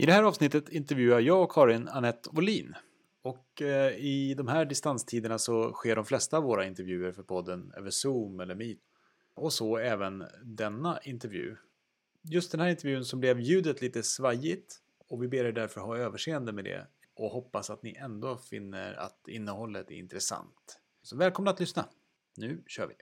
I det här avsnittet intervjuar jag och Karin Annette Wåhlin. Och eh, i de här distanstiderna så sker de flesta av våra intervjuer för podden över Zoom eller Meet. Och så även denna intervju. Just den här intervjun så blev ljudet lite svajigt och vi ber er därför ha överseende med det och hoppas att ni ändå finner att innehållet är intressant. Så välkomna att lyssna. Nu kör vi!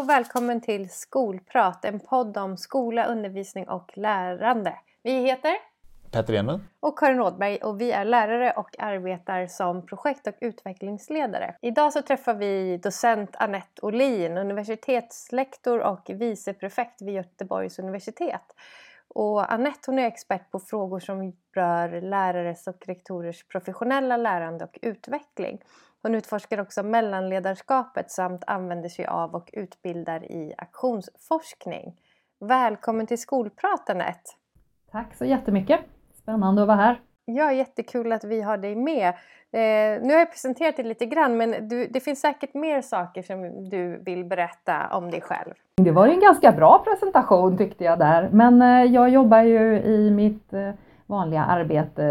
Och välkommen till Skolprat, en podd om skola, undervisning och lärande. Vi heter Petter Enlund. och Karin Rådberg och vi är lärare och arbetar som projekt och utvecklingsledare. Idag så träffar vi docent Annette Olin, universitetslektor och viceprefekt vid Göteborgs universitet. Och Anette hon är expert på frågor som rör lärares och rektorers professionella lärande och utveckling. Hon utforskar också mellanledarskapet samt använder sig av och utbildar i aktionsforskning. Välkommen till Skolprat Anette! Tack så jättemycket! Spännande att vara här. Ja, jättekul att vi har dig med. Eh, nu har jag presenterat dig lite grann men du, det finns säkert mer saker som du vill berätta om dig själv. Det var en ganska bra presentation tyckte jag där. Men eh, jag jobbar ju i mitt eh, vanliga arbete.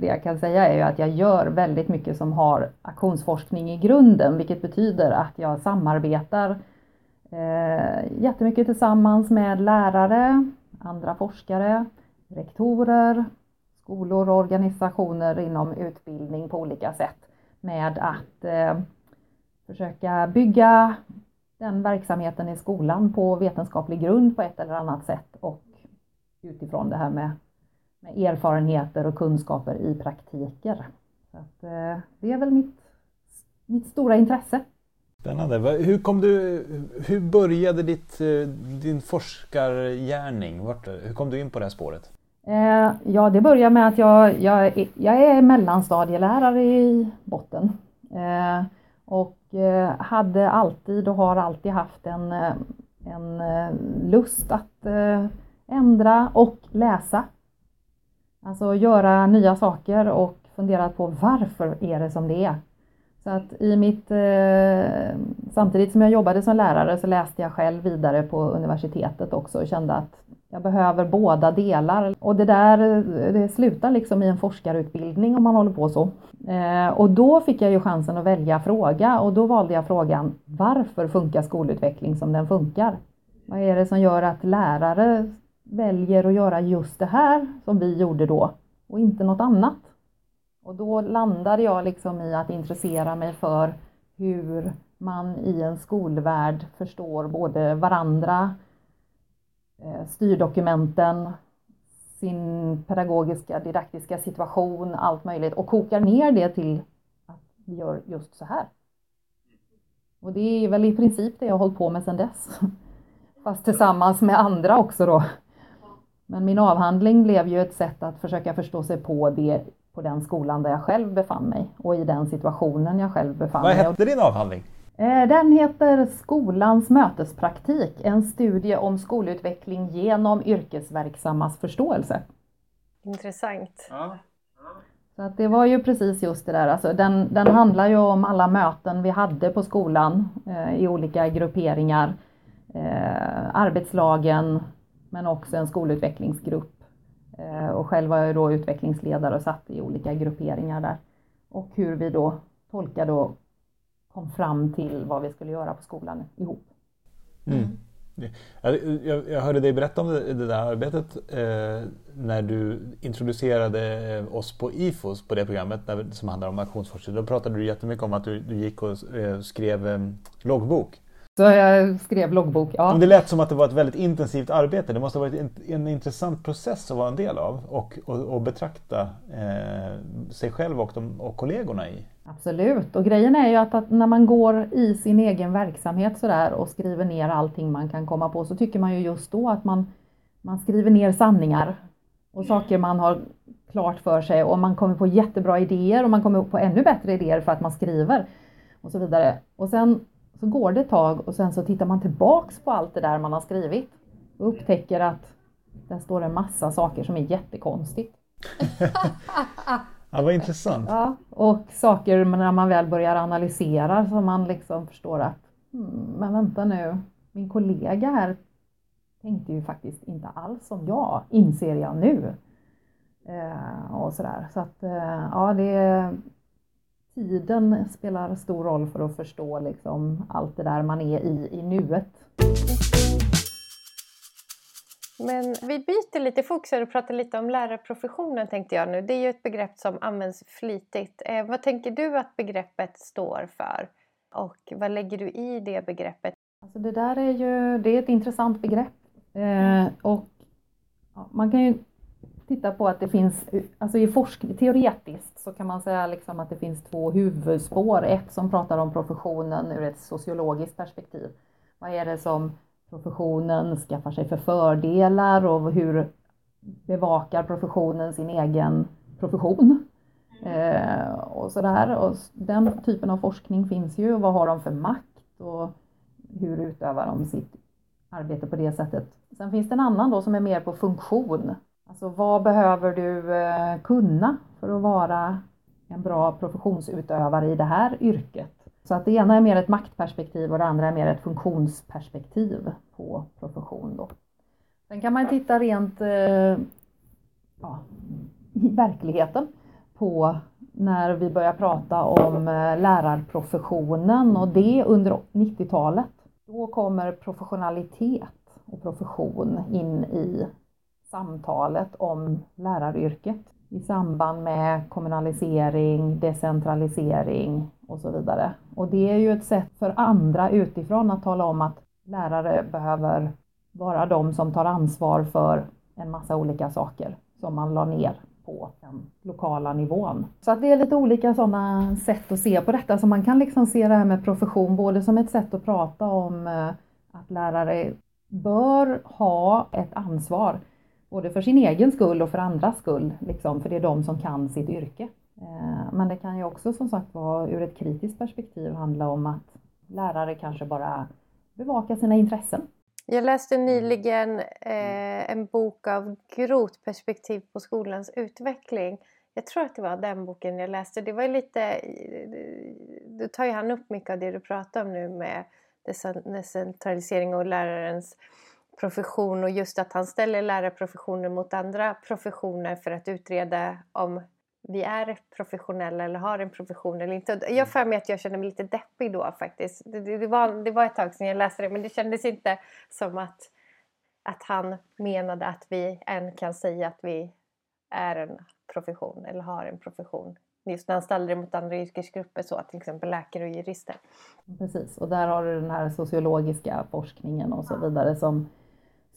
Det jag kan säga är ju att jag gör väldigt mycket som har aktionsforskning i grunden, vilket betyder att jag samarbetar eh, jättemycket tillsammans med lärare, andra forskare, rektorer, skolor och organisationer inom utbildning på olika sätt med att eh, försöka bygga den verksamheten i skolan på vetenskaplig grund på ett eller annat sätt och utifrån det här med, med erfarenheter och kunskaper i praktiker. Så att, eh, det är väl mitt, mitt stora intresse. Spännande. Hur, kom du, hur började ditt, eh, din forskargärning? Vart, hur kom du in på det här spåret? Eh, ja, det börjar med att jag, jag, är- jag är mellanstadielärare i botten. Eh, och eh, hade alltid och har alltid haft en, eh, en eh, lust att eh, ändra och läsa. Alltså göra nya saker och fundera på varför är det som det är. Så att i mitt, eh, samtidigt som jag jobbade som lärare så läste jag själv vidare på universitetet också och kände att jag behöver båda delar. Och det där det slutar liksom i en forskarutbildning om man håller på så. Eh, och då fick jag ju chansen att välja fråga och då valde jag frågan Varför funkar skolutveckling som den funkar? Vad är det som gör att lärare väljer att göra just det här som vi gjorde då och inte något annat? Och då landade jag liksom i att intressera mig för hur man i en skolvärld förstår både varandra, styrdokumenten, sin pedagogiska, didaktiska situation, allt möjligt och kokar ner det till att vi gör just så här. Och det är väl i princip det jag har hållit på med sedan dess. Fast tillsammans med andra också då. Men min avhandling blev ju ett sätt att försöka förstå sig på det på den skolan där jag själv befann mig och i den situationen jag själv befann Vad mig. hette din avhandling? Eh, Den heter Skolans mötespraktik, en studie om skolutveckling genom yrkesverksammas förståelse. Intressant. Så att det var ju precis just det där, alltså den, den handlar ju om alla möten vi hade på skolan eh, i olika grupperingar, eh, arbetslagen men också en skolutvecklingsgrupp. Eh, och själv var jag då utvecklingsledare och satt i olika grupperingar där. Och hur vi då tolkade och kom fram till vad vi skulle göra på skolan ihop. Mm. Jag, jag, hörde dig berätta om det, det där arbetet eh, när du introducerade eh, oss på IFOS på det programmet som handlar om aktionsforskning. Då pratade du jättemycket om att du, du gick och eh, skrev eh, loggbok. Så jag skrev loggbok, ja. Men det lät som att det var ett väldigt intensivt arbete. Det måste ha varit en, en intressant process att vara en del av och, och, och betrakta sig själv och, de, och kollegorna i. Absolut, och grejen är ju att, att när man går i sin egen verksamhet sådär och skriver ner allting man kan komma på så tycker man ju just då att man, man skriver ner sanningar och saker man har klart för sig och man kommer på jättebra idéer och man kommer på ännu bättre idéer för att man skriver och så vidare. Och sen så går det ett tag och sen så tittar man tillbaks på allt det där man har skrivit och upptäcker att där står en massa saker som är jättekonstigt. ja, vad intressant. Ja, och saker när man väl börjar analysera så man liksom förstår att hmm, men vänta nu, min kollega här tänkte ju faktiskt inte alls som jag, inser jag nu. Eh, och sådär. Så att eh, ja, det tiden spelar stor roll för att förstå liksom allt det där man är i i nuet. Men vi byter lite fokus och pratar lite om lärarprofessionen tänkte jag nu. Det är ju ett begrepp som används flitigt. Eh, vad tänker du att begreppet står för? Och vad lägger du i det begreppet? Alltså det där är ju det är ett intressant begrepp. Eh, och ja, man kan ju titta på att det finns, alltså i forskning, teoretiskt så kan man säga liksom att det finns två huvudspår. Ett som pratar om professionen ur ett sociologiskt perspektiv. Vad är det som professionen skaffar sig för fördelar och hur bevakar professionen sin egen profession? Eh, och sådär. Och den typen av forskning finns ju. Vad har de för makt och hur utövar de sitt arbete på det sättet? Sen finns det en annan då som är mer på funktion. Alltså vad behöver du eh, kunna för att vara en bra professionsutövare i det här yrket? Så att det ena är mer ett maktperspektiv och det andra är mer ett funktionsperspektiv på profession. Då. Sen kan man titta rent eh, ja, i verkligheten på när vi börjar prata om eh, lärarprofessionen och det under 90-talet. Då kommer professionalitet och profession in i samtalet om läraryrket i samband med kommunalisering, decentralisering och så vidare. Och det är ju ett sätt för andra utifrån att tala om att lärare behöver vara de som tar ansvar för en massa olika saker som man la ner på den lokala nivån. Så att det är lite olika sådana sätt att se på detta. Så man kan liksom se det här med profession både som ett sätt att prata om eh, att lärare bör ha ett ansvar både för sin egen skull och för andras skull, liksom, för det är de som kan sitt yrke. Eh, men det kan ju också som sagt vara ur ett kritiskt perspektiv handla om att lärare kanske bara bevakar sina intressen. Jag läste nyligen eh, en bok av Groth, Perspektiv på skolans utveckling. Jag tror att det var den boken jag läste. Det var lite... Då tar ju han upp mycket av det du pratar om nu med decentralisering och lärarens profession och just att han ställer lärarprofessionen mot andra professioner för att utreda om vi är professionella eller har en profession eller inte. Jag mm. för mig att jag kände mig lite deppig då faktiskt. Det, det, det, var, det var ett tag sedan jag läste det men det kändes inte som att, att han menade att vi än kan säga att vi är en profession eller har en profession. Just när han ställer det mot andra yrkesgrupper så, till exempel läkare och jurister. Precis, och där har du den här sociologiska forskningen och så vidare som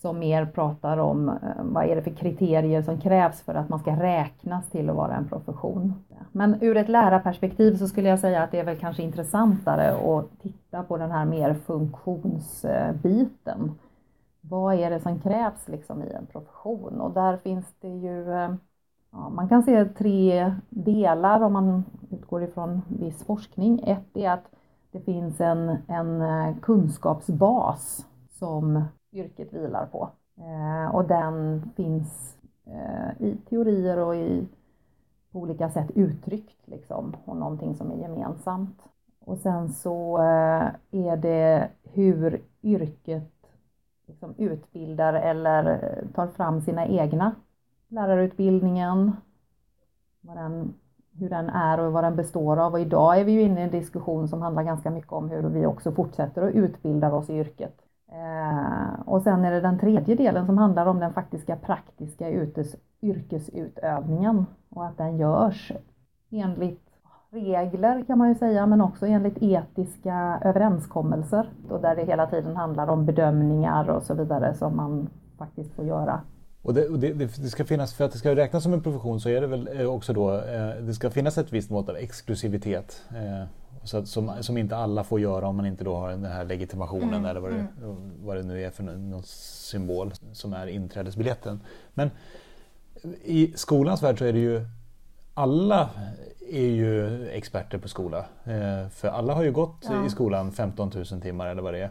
som mer pratar om eh, vad är det för kriterier som krävs för att man ska räknas till att vara en profession. Men ur ett lärarperspektiv så skulle jag säga att det är väl kanske intressantare att titta på den här mer funktionsbiten. Vad är det som krävs liksom i en profession? Och där finns det ju eh, Ja, man kan se tre delar om man utgår ifrån viss forskning. Ett är att det finns en, en eh, kunskapsbas som yrket vilar på. Eh, och den finns eh, i teorier och i på olika sätt uttryckt liksom, och någonting som är gemensamt. Och sen så eh, är det hur yrket liksom utbildar eller tar fram sina egna lärarutbildningen, vad den, hur den är och vad den består av. Och idag är vi ju inne i en diskussion som handlar ganska mycket om hur vi också fortsätter att utbilda oss i yrket. Eh, och sen är det den tredje delen som handlar om den faktiska praktiska yrkes, yrkesutövningen och att den görs enligt regler kan man ju säga, men också enligt etiska överenskommelser och där det hela tiden handlar om bedömningar och så vidare som man faktiskt får göra. Och det, det, det, ska finnas, för att det ska räknas som en profession så är det väl eh, också då, eh, det ska finnas ett visst mått av exklusivitet. Så som, som inte alla får göra om man inte då har den här legitimationen mm, eller vad det, mm. vad det nu är för någon symbol som är inträdesbiljetten. Men i skolans värld så är det ju alla är ju experter på skola. Eh, för alla har ju gått ja. i skolan 15 000 timmar eller vad det är.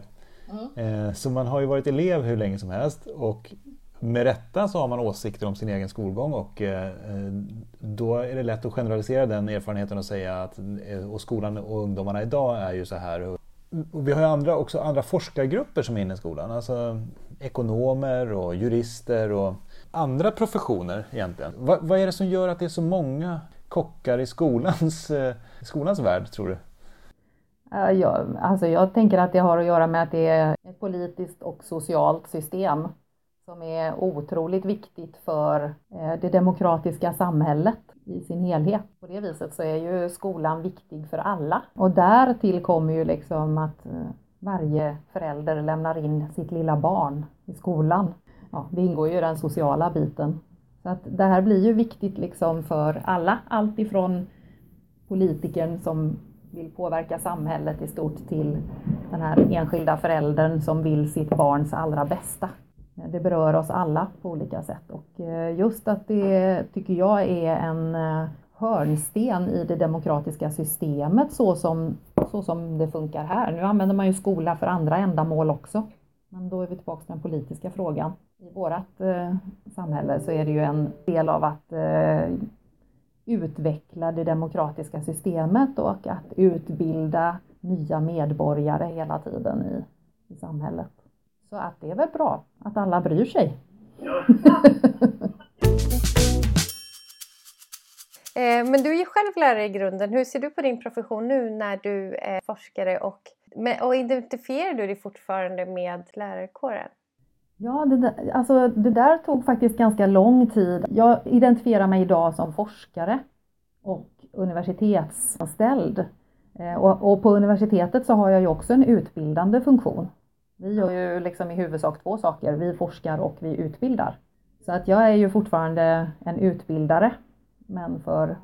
Mm. Så man har ju varit elev hur länge som helst och med rätta så har man åsikter om sin egen skolgång och eh, eh, då är det lätt att generalisera den erfarenheten och säga att eh, och skolan och ungdomarna idag är ju så här. Och vi har ju andra, också andra forskargrupper som är inne i skolan, alltså ekonomer och jurister och andra professioner egentligen. Vad, vad är det som gör att det är så många kockar i skolans, skolans värld tror du? Jag, alltså jag tänker att det har att göra med att det är ett politiskt och socialt system som är otroligt viktigt för eh, det demokratiska samhället i sin helhet. På det viset så är ju skolan viktig för alla. Och därtill kommer ju liksom att eh, varje förälder lämnar in sitt lilla barn i skolan. Ja, det ingår ju i den sociala biten. Så att det här blir ju viktigt liksom för alla, allt ifrån politikern som vill påverka samhället i stort till den här enskilda föräldern som vill sitt barns allra bästa. Det berör oss alla på olika sätt och eh, just att det tycker jag är en eh, hörnsten i det demokratiska systemet så som, så som det funkar här. Nu använder man ju skola för andra ändamål också. Men då är vi tillbaka till den politiska frågan. I vårt eh, samhälle så är det ju en del av att eh, utveckla det demokratiska systemet och att utbilda nya medborgare hela tiden i, i samhället. Så att det är väl bra att alla bryr sig. Eh, men du är ju själv lärare i grunden. Hur ser du på din profession nu när du är forskare och, och identifierar du dig fortfarande med lärarkåren? Ja, det där, alltså det där tog faktiskt ganska lång tid. Jag identifierar mig idag som forskare och universitetsanställd. Eh, och, och på universitetet så har jag ju också en utbildande funktion. Vi gör ju liksom i huvudsak två saker. Vi forskar och vi utbildar. Så att jag är ju fortfarande en utbildare, men för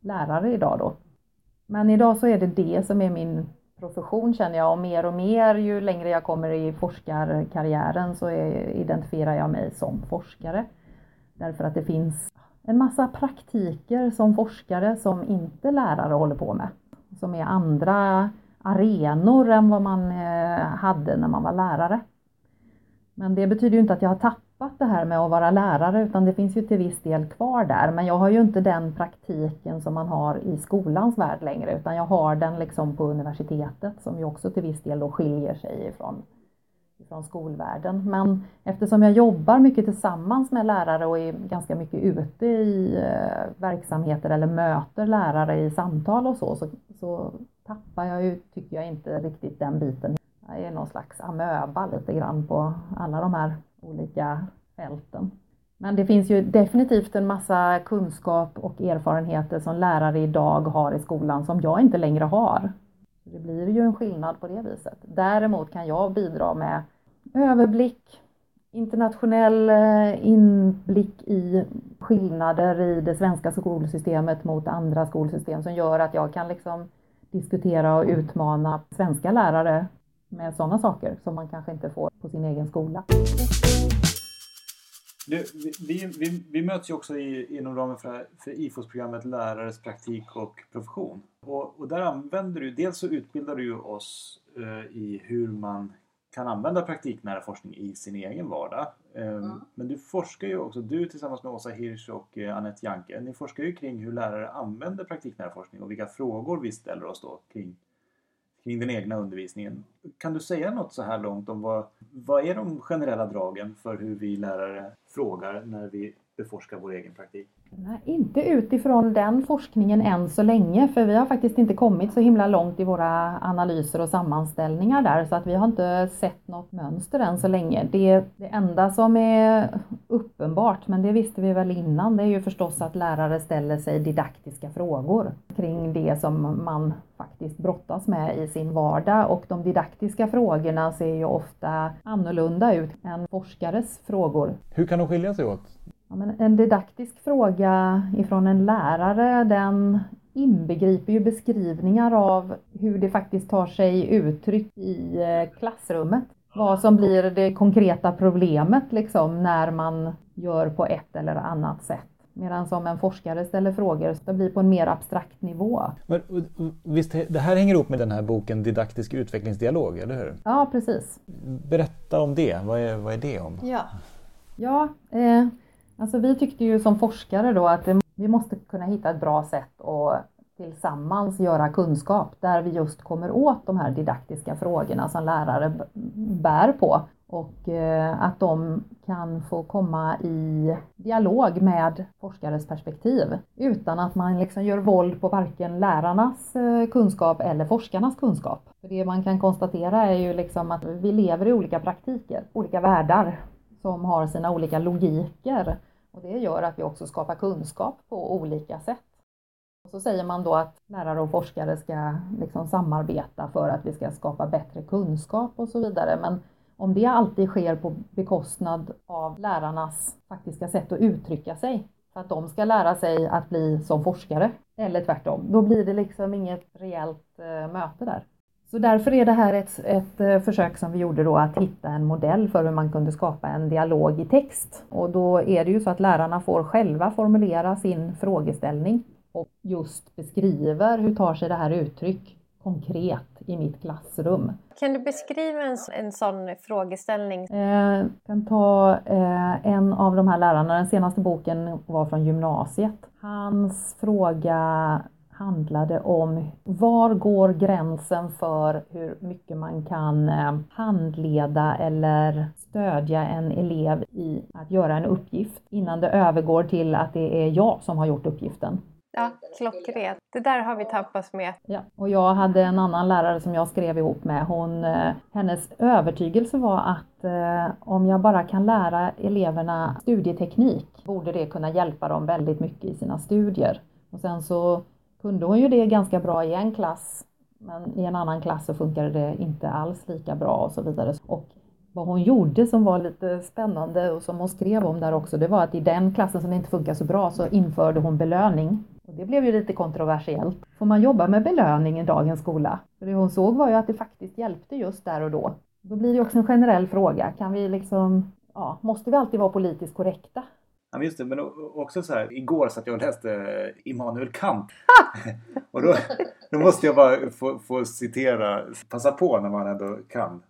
lärare idag då. Men idag så är det det som är min profession känner jag och mer och mer ju längre jag kommer i forskarkarriären så är, identifierar jag mig som forskare. Därför att det finns en massa praktiker som forskare som inte lärare håller på med. Som är andra arenor än vad man eh, hade när man var lärare. Men det betyder ju inte att jag har tappat det här med att vara lärare utan det finns ju till viss del kvar där. Men jag har ju inte den praktiken som man har i skolans värld längre utan jag har den liksom på universitetet som ju också till viss del då skiljer sig ifrån, ifrån skolvärlden. Men eftersom jag jobbar mycket tillsammans med lärare och är ganska mycket ute i eh, verksamheter eller möter lärare i samtal och så, så, så tappar jag ju, tycker jag inte riktigt den biten. Jag är någon slags amöba lite grann på alla de här olika fälten. Men det finns ju definitivt en massa kunskap och erfarenheter som lärare idag har i skolan som jag inte längre har. Det blir ju en skillnad på det viset. Däremot kan jag bidra med överblick, internationell eh, inblick i skillnader i det svenska skolsystemet mot andra skolsystem som gör att jag kan liksom diskutera och utmana svenska lärare med sådana saker som man kanske inte får på sin egen skola. Du, vi, vi, vi, möts ju också i, inom ramen för, för IFOS-programmet Lärares praktik och profession. Och, och, där använder du, dels så utbildar du oss eh, i hur man kan använda praktiknära forskning i sin egen vardag. Mm. Men du forskar ju också, du tillsammans med Åsa Hirsch och eh, Annette Janke, ni forskar ju kring hur lärare använder praktiknära forskning och vilka frågor vi ställer oss då kring, kring den egna undervisningen. Kan du säga något så här långt om vad, vad är de generella dragen för hur vi lärare frågar när vi beforskar vår egen praktik? Nej, inte utifrån den forskningen än så länge, för vi har faktiskt inte kommit så himla långt i våra analyser och sammanställningar där, så att vi har inte sett något mönster än så länge. Det, det enda som är uppenbart, men det visste vi väl innan, det är ju förstås att lärare ställer sig didaktiska frågor kring det som man faktiskt brottas med i sin vardag och de didaktiska frågorna ser ju ofta annorlunda ut än forskares frågor. Hur kan de skilja sig åt? Ja, men en didaktisk fråga ifrån en lärare den inbegriper ju beskrivningar av hur det faktiskt tar sig uttryck i eh, klassrummet. Vad som blir det konkreta problemet liksom när man gör på ett eller annat sätt. Medan som en forskare ställer frågor så det blir på en mer abstrakt nivå. Men, visst, det här hänger ihop med den här boken Didaktisk utvecklingsdialog, eller hur? Ja, precis. Berätta om det, vad är, vad är det om? Ja, Ja, eh, alltså vi tyckte ju som forskare då att vi måste kunna hitta ett bra sätt att tillsammans göra kunskap där vi just kommer åt de här didaktiska frågorna som lärare bär på och eh, att de kan få komma i dialog med forskares perspektiv utan att man liksom gör våld på varken lärarnas eh, kunskap eller forskarnas kunskap. För det man kan konstatera är ju liksom att vi lever i olika praktiker, olika världar som har sina olika logiker och det gör att vi också skapar kunskap på olika sätt. Och så säger man då att lärare och forskare ska liksom samarbeta för att vi ska skapa bättre kunskap och så vidare. Men om det alltid sker på bekostnad av lärarnas faktiska sätt att uttrycka sig, för att de ska lära sig att bli som forskare, eller tvärtom, då blir det liksom inget rejält eh, möte där. Så därför är det här ett, ett eh, försök som vi gjorde då att hitta en modell för hur man kunde skapa en dialog i text. Och då är det ju så att lärarna får själva formulera sin frågeställning och just beskriver hur tar sig det här uttryck konkret i mitt klassrum. kan du beskriva en, en sån frågeställning? Eh, jag kan ta eh, en av de här lärarna, den senaste boken var från gymnasiet. Hans fråga handlade om var går gränsen för hur mycket man kan eh, handleda eller stödja en elev i att göra en uppgift innan det övergår till att det är jag som har gjort uppgiften. Ja, klockrent. Det där har vi tappats med. Ja, och jag hade en annan lärare som jag skrev ihop med. Hon, eh, hennes övertygelse var att eh, om jag bara kan lära eleverna studieteknik borde det kunna hjälpa dem väldigt mycket i sina studier. Och sen så kunde hon ju det ganska bra i en klass, men i en annan klass så funkade det inte alls lika bra och så vidare. Och vad hon gjorde som var lite spännande och som hon skrev om där också, det var att i den klassen som inte funkar så bra så införde hon belöning. Och det blev ju lite kontroversiellt. Får man jobba med belöning i dagens skola? För det hon såg var ju att det faktiskt hjälpte just där och då. Då blir det också en generell fråga. Kan vi liksom, ja, måste vi alltid vara politiskt korrekta? Ja, just det, men också så här, igår satt jag och läste Immanuel Kant. och då, då måste jag bara få, få citera, passa på när man ändå kan.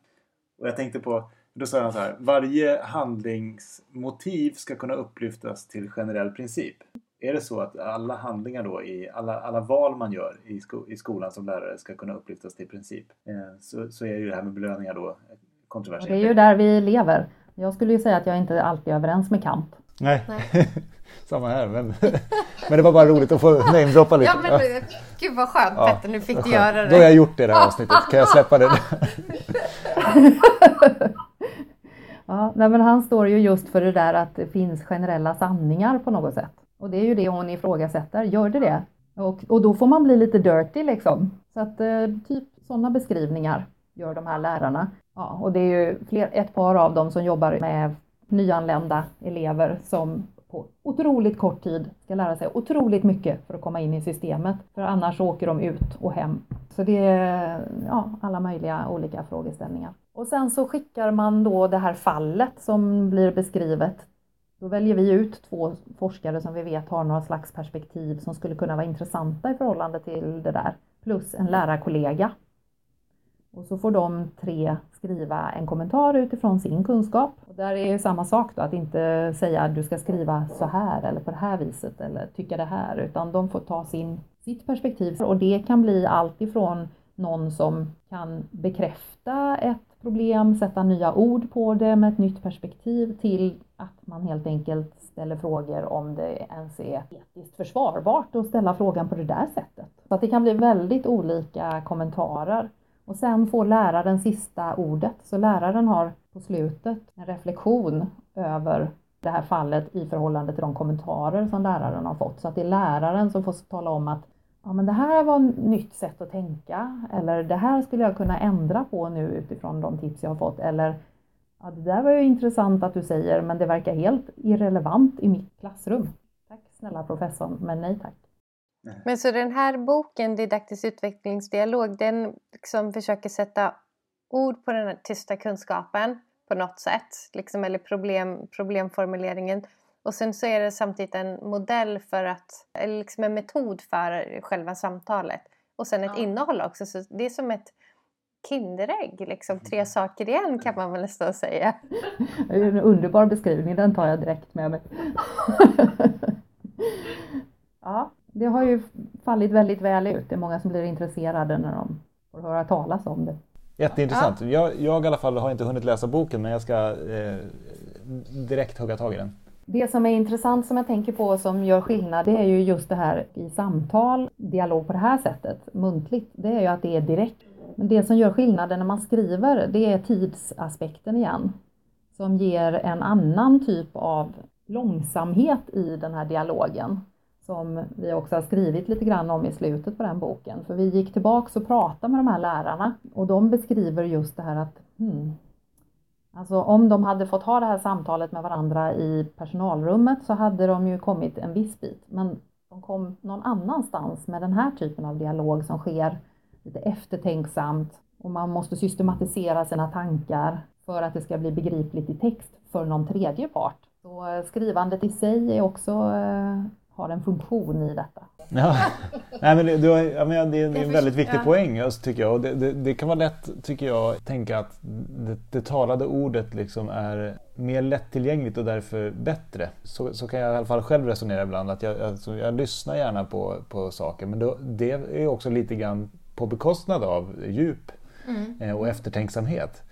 Och jag tänkte på, då sa han så här, varje handlingsmotiv ska kunna upplyftas till generell princip. Är det så att alla handlingar då, i alla, alla val man gör i, sko, i skolan som lärare ska kunna upplyftas till princip? Eh, så, så är ju det här med belöningar då kontroversiellt. Det är ju där vi lever. Jag skulle ju säga att jag inte alltid är överens med Kant. Nej, Nej. samma här. Men, men det var bara roligt att få namedroppa lite. Ja, men, gud vad skönt ja, Petter, nu fick du göra det. Då har jag gjort det i det här avsnittet. Kan jag släppa det? ja, nej, men han står ju just för det där att det finns generella sanningar på något sätt. Och det är ju det hon ifrågasätter. Gör det det? Och, och då får man bli lite dirty liksom. Så att eh, typ sådana beskrivningar gör de här lärarna. Ja, och det är ju fler, ett par av dem som jobbar med nyanlända elever som på otroligt kort tid ska lära sig otroligt mycket för att komma in i systemet. För annars åker de ut och hem. Så det är ja, alla möjliga olika frågeställningar. Och sen så skickar man då det här fallet som blir beskrivet. Då väljer vi ut två forskare som vi vet har några slags perspektiv som skulle kunna vara intressanta i förhållande till det där. Plus en lärarkollega och så får de tre skriva en kommentar utifrån sin kunskap. Och där är det samma sak då, att inte säga att du ska skriva så här eller på det här viset eller tycka det här, utan de får ta sin, sitt perspektiv. Och det kan bli allt ifrån någon som kan bekräfta ett problem, sätta nya ord på det med ett nytt perspektiv till att man helt enkelt ställer frågor om det ens är etiskt försvarbart att ställa frågan på det där sättet. Så att det kan bli väldigt olika kommentarer. Och sen får läraren sista ordet. Så läraren har på slutet en reflektion över det här fallet i förhållande till de kommentarer som läraren har fått. Så att det är läraren som får tala om att ja, men det här var ett nytt sätt att tänka eller det här skulle jag kunna ändra på nu utifrån de tips jag har fått eller ja, det där var ju intressant att du säger men det verkar helt irrelevant i mitt klassrum. Tack snälla professorn, men nej tack. Men så den här boken, Didaktisk utvecklingsdialog, den liksom försöker sätta ord på den här tysta kunskapen på något sätt, liksom, eller problem, problemformuleringen. Och sen så är det samtidigt en modell för att, eller liksom en metod för själva samtalet. Och sen ett ja. innehåll också. Så det är som ett Kinderägg, liksom tre mm. saker igen kan man väl nästan säga. Det är en underbar beskrivning, den tar jag direkt med mig. ja, det har ju fallit väldigt väl ut. Det är många som blir intresserade när de får höra talas om det. Jätteintressant. Ja. Jag, jag i alla fall har inte hunnit läsa boken men jag ska eh, direkt hugga tag i den. Det som är intressant som jag tänker på som gör skillnad det är ju just det här i samtal, dialog på det här sättet, muntligt, det är ju att det är direkt. Men det som gör skillnaden när man skriver det är tidsaspekten igen. Som ger en annan typ av långsamhet i den här dialogen som vi också har skrivit lite grann om i slutet på den boken. För vi gick tillbaks och pratade med de här lärarna och de beskriver just det här att hmm, alltså om de hade fått ha det här samtalet med varandra i personalrummet så hade de ju kommit en viss bit. Men de kom någon annanstans med den här typen av dialog som sker lite eftertänksamt och man måste systematisera sina tankar för att det ska bli begripligt i text för någon tredje part. Så skrivandet i sig är också eh, har en funktion i detta. Ja, Nej, men det, du har, ja, men det är en väldigt viktig poäng alltså, tycker jag. Och det, det, det, kan vara lätt, tycker jag, tänka att det, det talade ordet liksom är mer lättillgängligt och därför bättre. Så, så kan jag i alla fall själv resonera ibland. Att jag, alltså, jag lyssnar gärna på, på saker men då, det är också lite grann på bekostnad av djup mm. eh, och eftertänksamhet.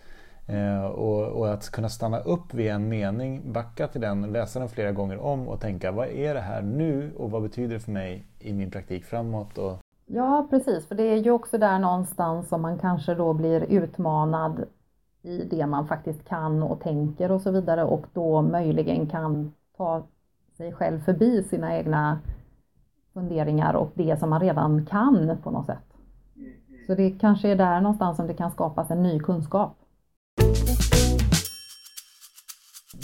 Eh, och, och, att kunna stanna upp vid en mening, backa till den, läsa den flera gånger om och tänka vad är det här nu och vad betyder det för mig i min praktik framåt? Och... Ja precis, för det är ju också där någonstans som man kanske då blir utmanad i det man faktiskt kan och tänker och så vidare och då möjligen kan ta sig själv förbi sina egna funderingar och det som man redan kan på något sätt. Så det kanske är där någonstans som det kan skapas en ny kunskap.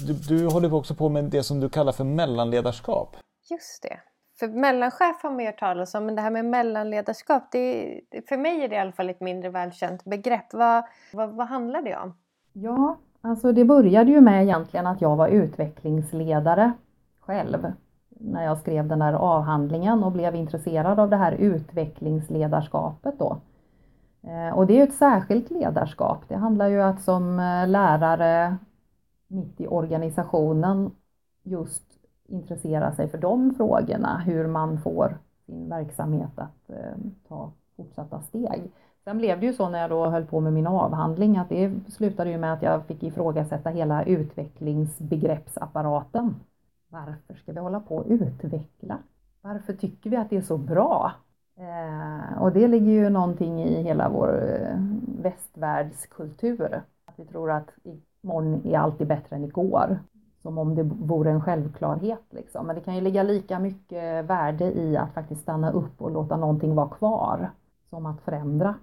Du, du håller också på med det som du kallar för mellanledarskap. Just det. För mellanchef har man hört talas om, men det här med mellanledarskap, det, för mig är det i alla fall ett mindre välkänt begrepp. Vad, vad, vad handlar det om? Ja, alltså det började ju med egentligen att jag var utvecklingsledare själv när jag skrev den där avhandlingen och blev intresserad av det här utvecklingsledarskapet då. Eh, och det är ju ett särskilt ledarskap. Det handlar ju att som eh, lärare mitt i organisationen just intressera sig för de frågorna, hur man får sin verksamhet att eh, ta fortsatta steg. Sen blev det ju så när jag då höll på med min avhandling att det slutade ju med att jag fick ifrågasätta hela utvecklingsbegreppsapparaten. Varför ska vi hålla på och utveckla? Varför tycker vi att det är så bra? Eh, och det ligger ju någonting i hela vår eh, västvärldskultur. Att vi tror att imorgon är alltid bättre än igår. Som om det vore en självklarhet. Liksom. Men det kan ju ligga lika mycket värde i att faktiskt stanna upp och låta någonting vara kvar som att förändra.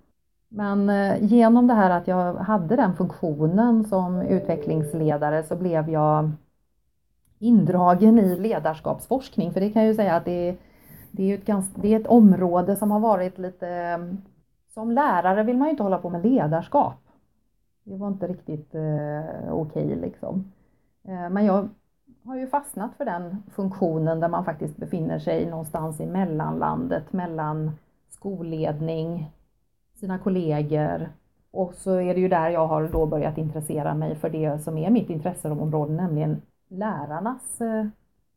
Men eh, genom det här att jag hade den funktionen som utvecklingsledare så blev jag indragen i ledarskapsforskning. För det kan jag ju säga att det är, det är, ett, ganska, det är ett område som har varit lite... Som lärare vill man ju inte hålla på med ledarskap. Det var inte riktigt eh, okej okay, liksom. Eh, men jag har ju fastnat för den funktionen där man faktiskt befinner sig någonstans i mellanlandet mellan skolledning, sina kollegor och så är det ju där jag har då börjat intressera mig för det som är mitt intresseområde, nämligen lärarnas eh,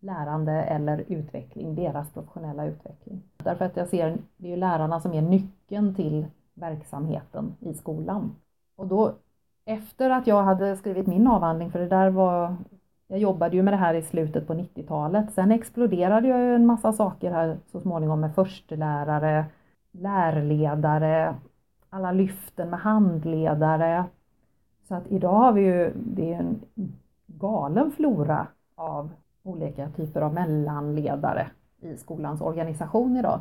lärande eller utveckling, deras professionella utveckling. Därför att jag ser, det är ju lärarna som är nyckeln till verksamheten i skolan. Och då efter att jag hade skrivit min avhandling, för det där var jag jobbade ju med det här i slutet på 90-talet. Sen exploderade ju en massa saker här så småningom med förstelärare, lärledare, alla lyften med handledare. Så att idag har vi ju, det är en galen flora av olika typer av mellanledare i skolans organisation idag.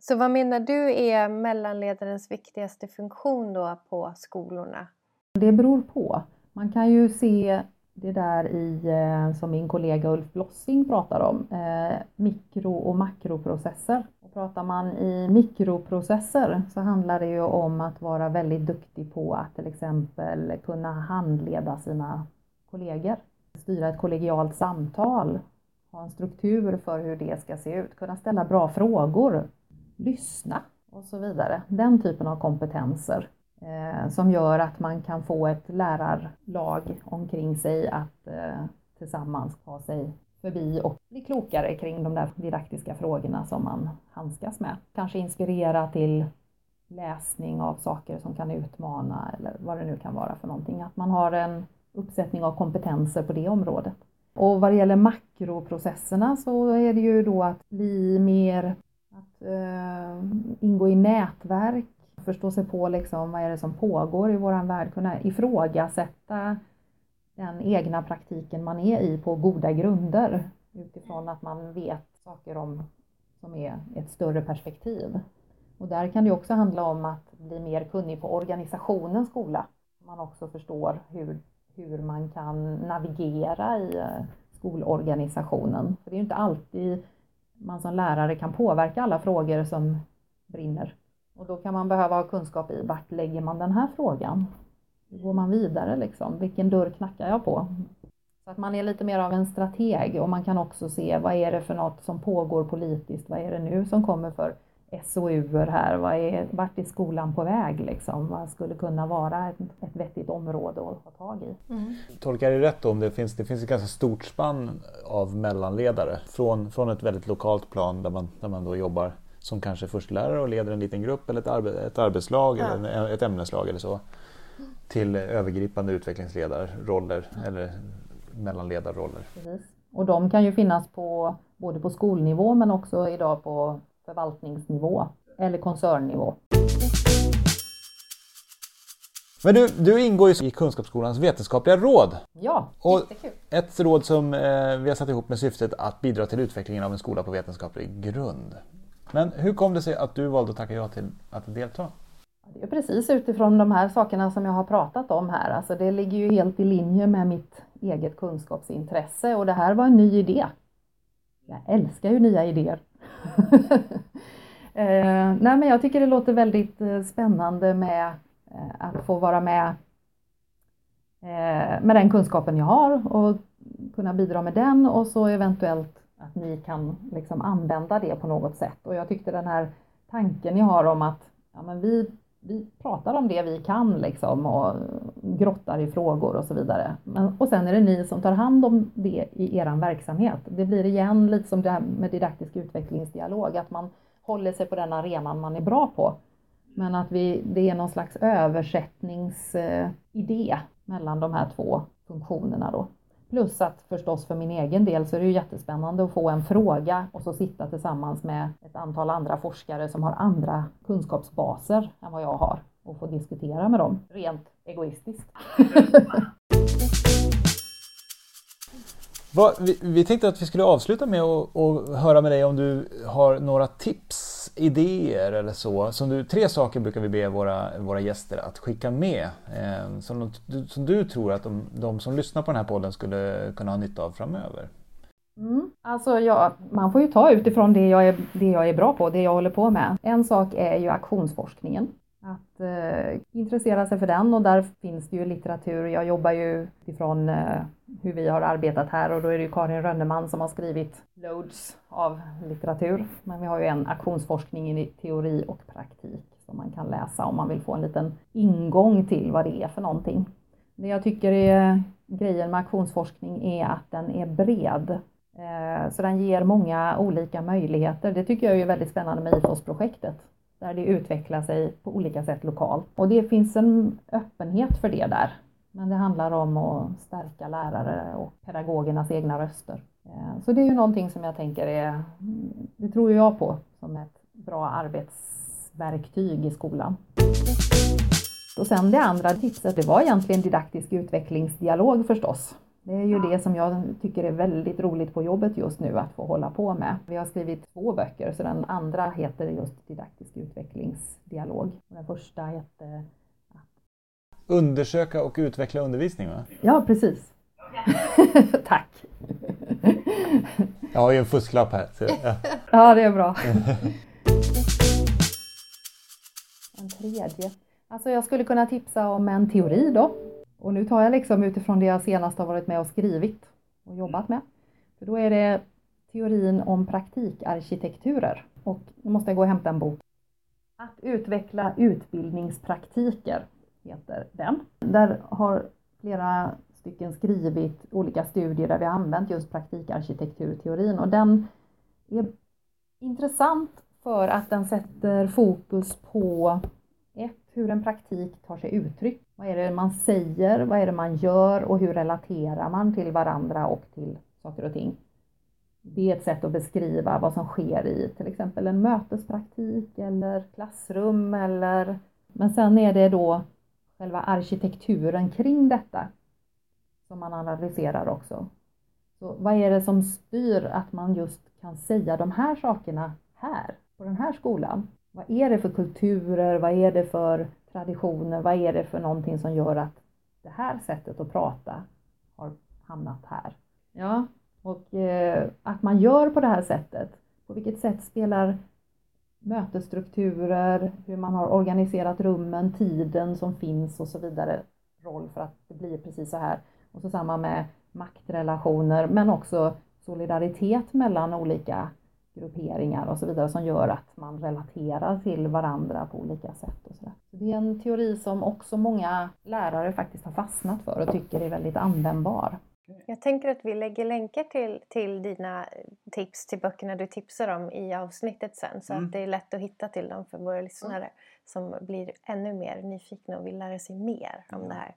Så vad menar du är mellanledarens viktigaste funktion då på skolorna? Det beror på. Man kan ju se det där i, eh, som min kollega Ulf Blossing pratar om, eh, mikro och makroprocesser. Och pratar man i mikroprocesser så handlar det ju om att vara väldigt duktig på att till exempel kunna handleda sina kollegor styra ett kollegialt samtal, ha en struktur för hur det ska se ut, kunna ställa bra frågor, lyssna och så vidare. Den typen av kompetenser eh, som gör att man kan få ett lärarlag omkring sig att eh, tillsammans ta sig förbi och bli klokare kring de där didaktiska frågorna som man handskas med. Kanske inspirera till läsning av saker som kan utmana eller vad det nu kan vara för någonting. Att man har en uppsättning av kompetenser på det området. Och vad det gäller makroprocesserna så är det ju då att bli mer att eh, ingå i nätverk, förstå sig på liksom vad är det som pågår i våran värld, kunna ifrågasätta den egna praktiken man är i på goda grunder utifrån att man vet saker om som är ett större perspektiv. Och där kan det också handla om att bli mer kunnig på organisationens skola. Man också förstår hur, hur man kan navigera i eh, skolorganisationen. För det är ju inte alltid man som lärare kan påverka alla frågor som brinner. Och då kan man behöva ha kunskap i vart lägger man den här frågan? Hur går man vidare liksom? Vilken dörr knackar jag på? Så att man är lite mer av en strateg och man kan också se vad är det för något som pågår politiskt? Vad är det nu som kommer för SOUer här? Vad är, vart är skolan på väg liksom? Vad skulle kunna vara ett, ett vettigt område att ta tag i? Mm. Tolkar jag det rätt om det finns, det finns ett ganska stort spann av mellanledare från, från ett väldigt lokalt plan där man, där man då jobbar som kanske förstelärare och leder en liten grupp eller ett, arbe, ett arbetslag ja. eller ett ämneslag eller så till övergripande utvecklingsledarroller eller mellanledarroller. Precis. Och de kan ju finnas på både på skolnivå men också idag på förvaltningsnivå eller koncernnivå. Men du, du ingår ju i Kunskapsskolans vetenskapliga råd. Ja, och Ett råd som eh, vi har satt ihop med syftet att bidra till utvecklingen av en skola på vetenskaplig grund. Men hur kom det sig att du valde att tacka ja till att delta? Det är precis utifrån de här sakerna som jag har pratat om här. Alltså det ligger ju helt i linje med mitt eget kunskapsintresse och det här var en ny idé. Jag älskar ju nya idéer. eh, nej men jag tycker det låter väldigt eh, spännande med eh, att få vara med eh, med den kunskapen jag har och kunna bidra med den och så eventuellt att ni kan liksom använda det på något sätt. Och jag tyckte den här tanken ni har om att ja, men vi vi pratar om det vi kan liksom och grottar i frågor och så vidare. Men, och sen är det ni som tar hand om det i er verksamhet. Det blir igen lite som det här med didaktisk utvecklingsdialog, att man håller sig på den arenan man är bra på. Men att vi, det är någon slags översättningsidé eh, mellan de här två funktionerna då. Plus att förstås för min egen del så är det ju jättespännande att få en fråga och så sitta tillsammans med ett antal andra forskare som har andra kunskapsbaser än vad jag har och få diskutera med dem rent egoistiskt. Va, vi, vi, tänkte att vi skulle avsluta med att höra med dig om du har några tips, idéer eller så. Som du, tre saker brukar vi be våra, våra gäster att skicka med. Eh, som, som, du tror att de, de, som lyssnar på den här podden skulle kunna ha nytta av framöver. Mm. Alltså ja, man får ju ta utifrån det jag, är, det jag är bra på, det jag håller på med. En sak är ju aktionsforskningen. Att eh, intressera sig för den och där finns det ju litteratur. Jag jobbar ju utifrån eh, hur vi har arbetat här och då är det ju Karin Rönneman som har skrivit loads av litteratur. Men vi har ju en aktionsforskning i teori och praktik som man kan läsa om man vill få en liten ingång till vad det är för någonting. Det jag tycker är grejen med aktionsforskning är att den är bred. Eh, så den ger många olika möjligheter. Det tycker jag är väldigt spännande med IFOS-projektet där det utvecklar sig på olika sätt lokalt. Och det finns en öppenhet för det där. Men det handlar om att stärka lärare och pedagogernas egna röster. Eh, så det är ju någonting som jag tänker är, det tror jag på som ett bra arbetsverktyg i skolan. Och sen det andra tipset, det var egentligen didaktisk utvecklingsdialog förstås. Det är ju det som jag tycker är väldigt roligt på jobbet just nu att få hålla på med. Vi har skrivit två böcker, så den andra heter just didaktisk utvecklingsdialog. Den första heter Undersöka och utveckla undervisning va? Ja, precis. Tack! Jag har ju en fusklapp här. Så, ja. ja, det är bra. En tredje. Alltså jag skulle kunna tipsa om en teori då. Och nu tar jag liksom utifrån det jag senast har varit med och skrivit. och jobbat med. För då är det teorin om praktikarkitekturer. Och nu måste jag gå och hämta en bok. Att utveckla utbildningspraktiker heter den. Där har flera stycken skrivit olika studier där vi har använt just praktikarkitekturteorin och den är intressant för att den sätter fokus på hur en praktik tar sig uttryck. Vad är det man säger, vad är det man gör och hur relaterar man till varandra och till saker och ting. Det är ett sätt att beskriva vad som sker i till exempel en mötespraktik eller klassrum eller men sen är det då själva arkitekturen kring detta som man analyserar också. Så vad är det som styr att man just kan säga de här sakerna här, på den här skolan? Vad är det för kulturer, vad är det för traditioner, vad är det för någonting som gör att det här sättet att prata har hamnat här? Ja, och eh, att man gör på det här sättet, på vilket sätt spelar mötesstrukturer, hur man har organiserat rummen, tiden som finns och så vidare roll för att det blir precis så här. Och så samma med maktrelationer men också solidaritet mellan olika grupperingar och så vidare som gör att man relaterar till varandra på olika sätt. Och så, där. Det är en teori som också många lärare faktiskt har fastnat för och tycker är väldigt användbar. Jag tänker att vi lägger länkar till, till dina tips till böckerna du tipsar om i avsnittet sen så mm. att det är lätt att hitta till dem för våra lyssnare mm. som blir ännu mer nyfikna och vill lära sig mer om mm. det här.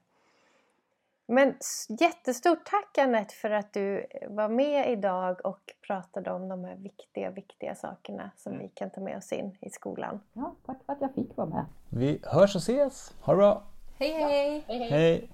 Men jättestort tack Anette för att du var med idag och pratade om de här viktiga, viktiga sakerna som mm. vi kan ta med oss in i skolan. Ja, tack för att jag fick vara med. Vi hörs och ses. Ha det bra! Hej hej! Ja. hej. hej. hej.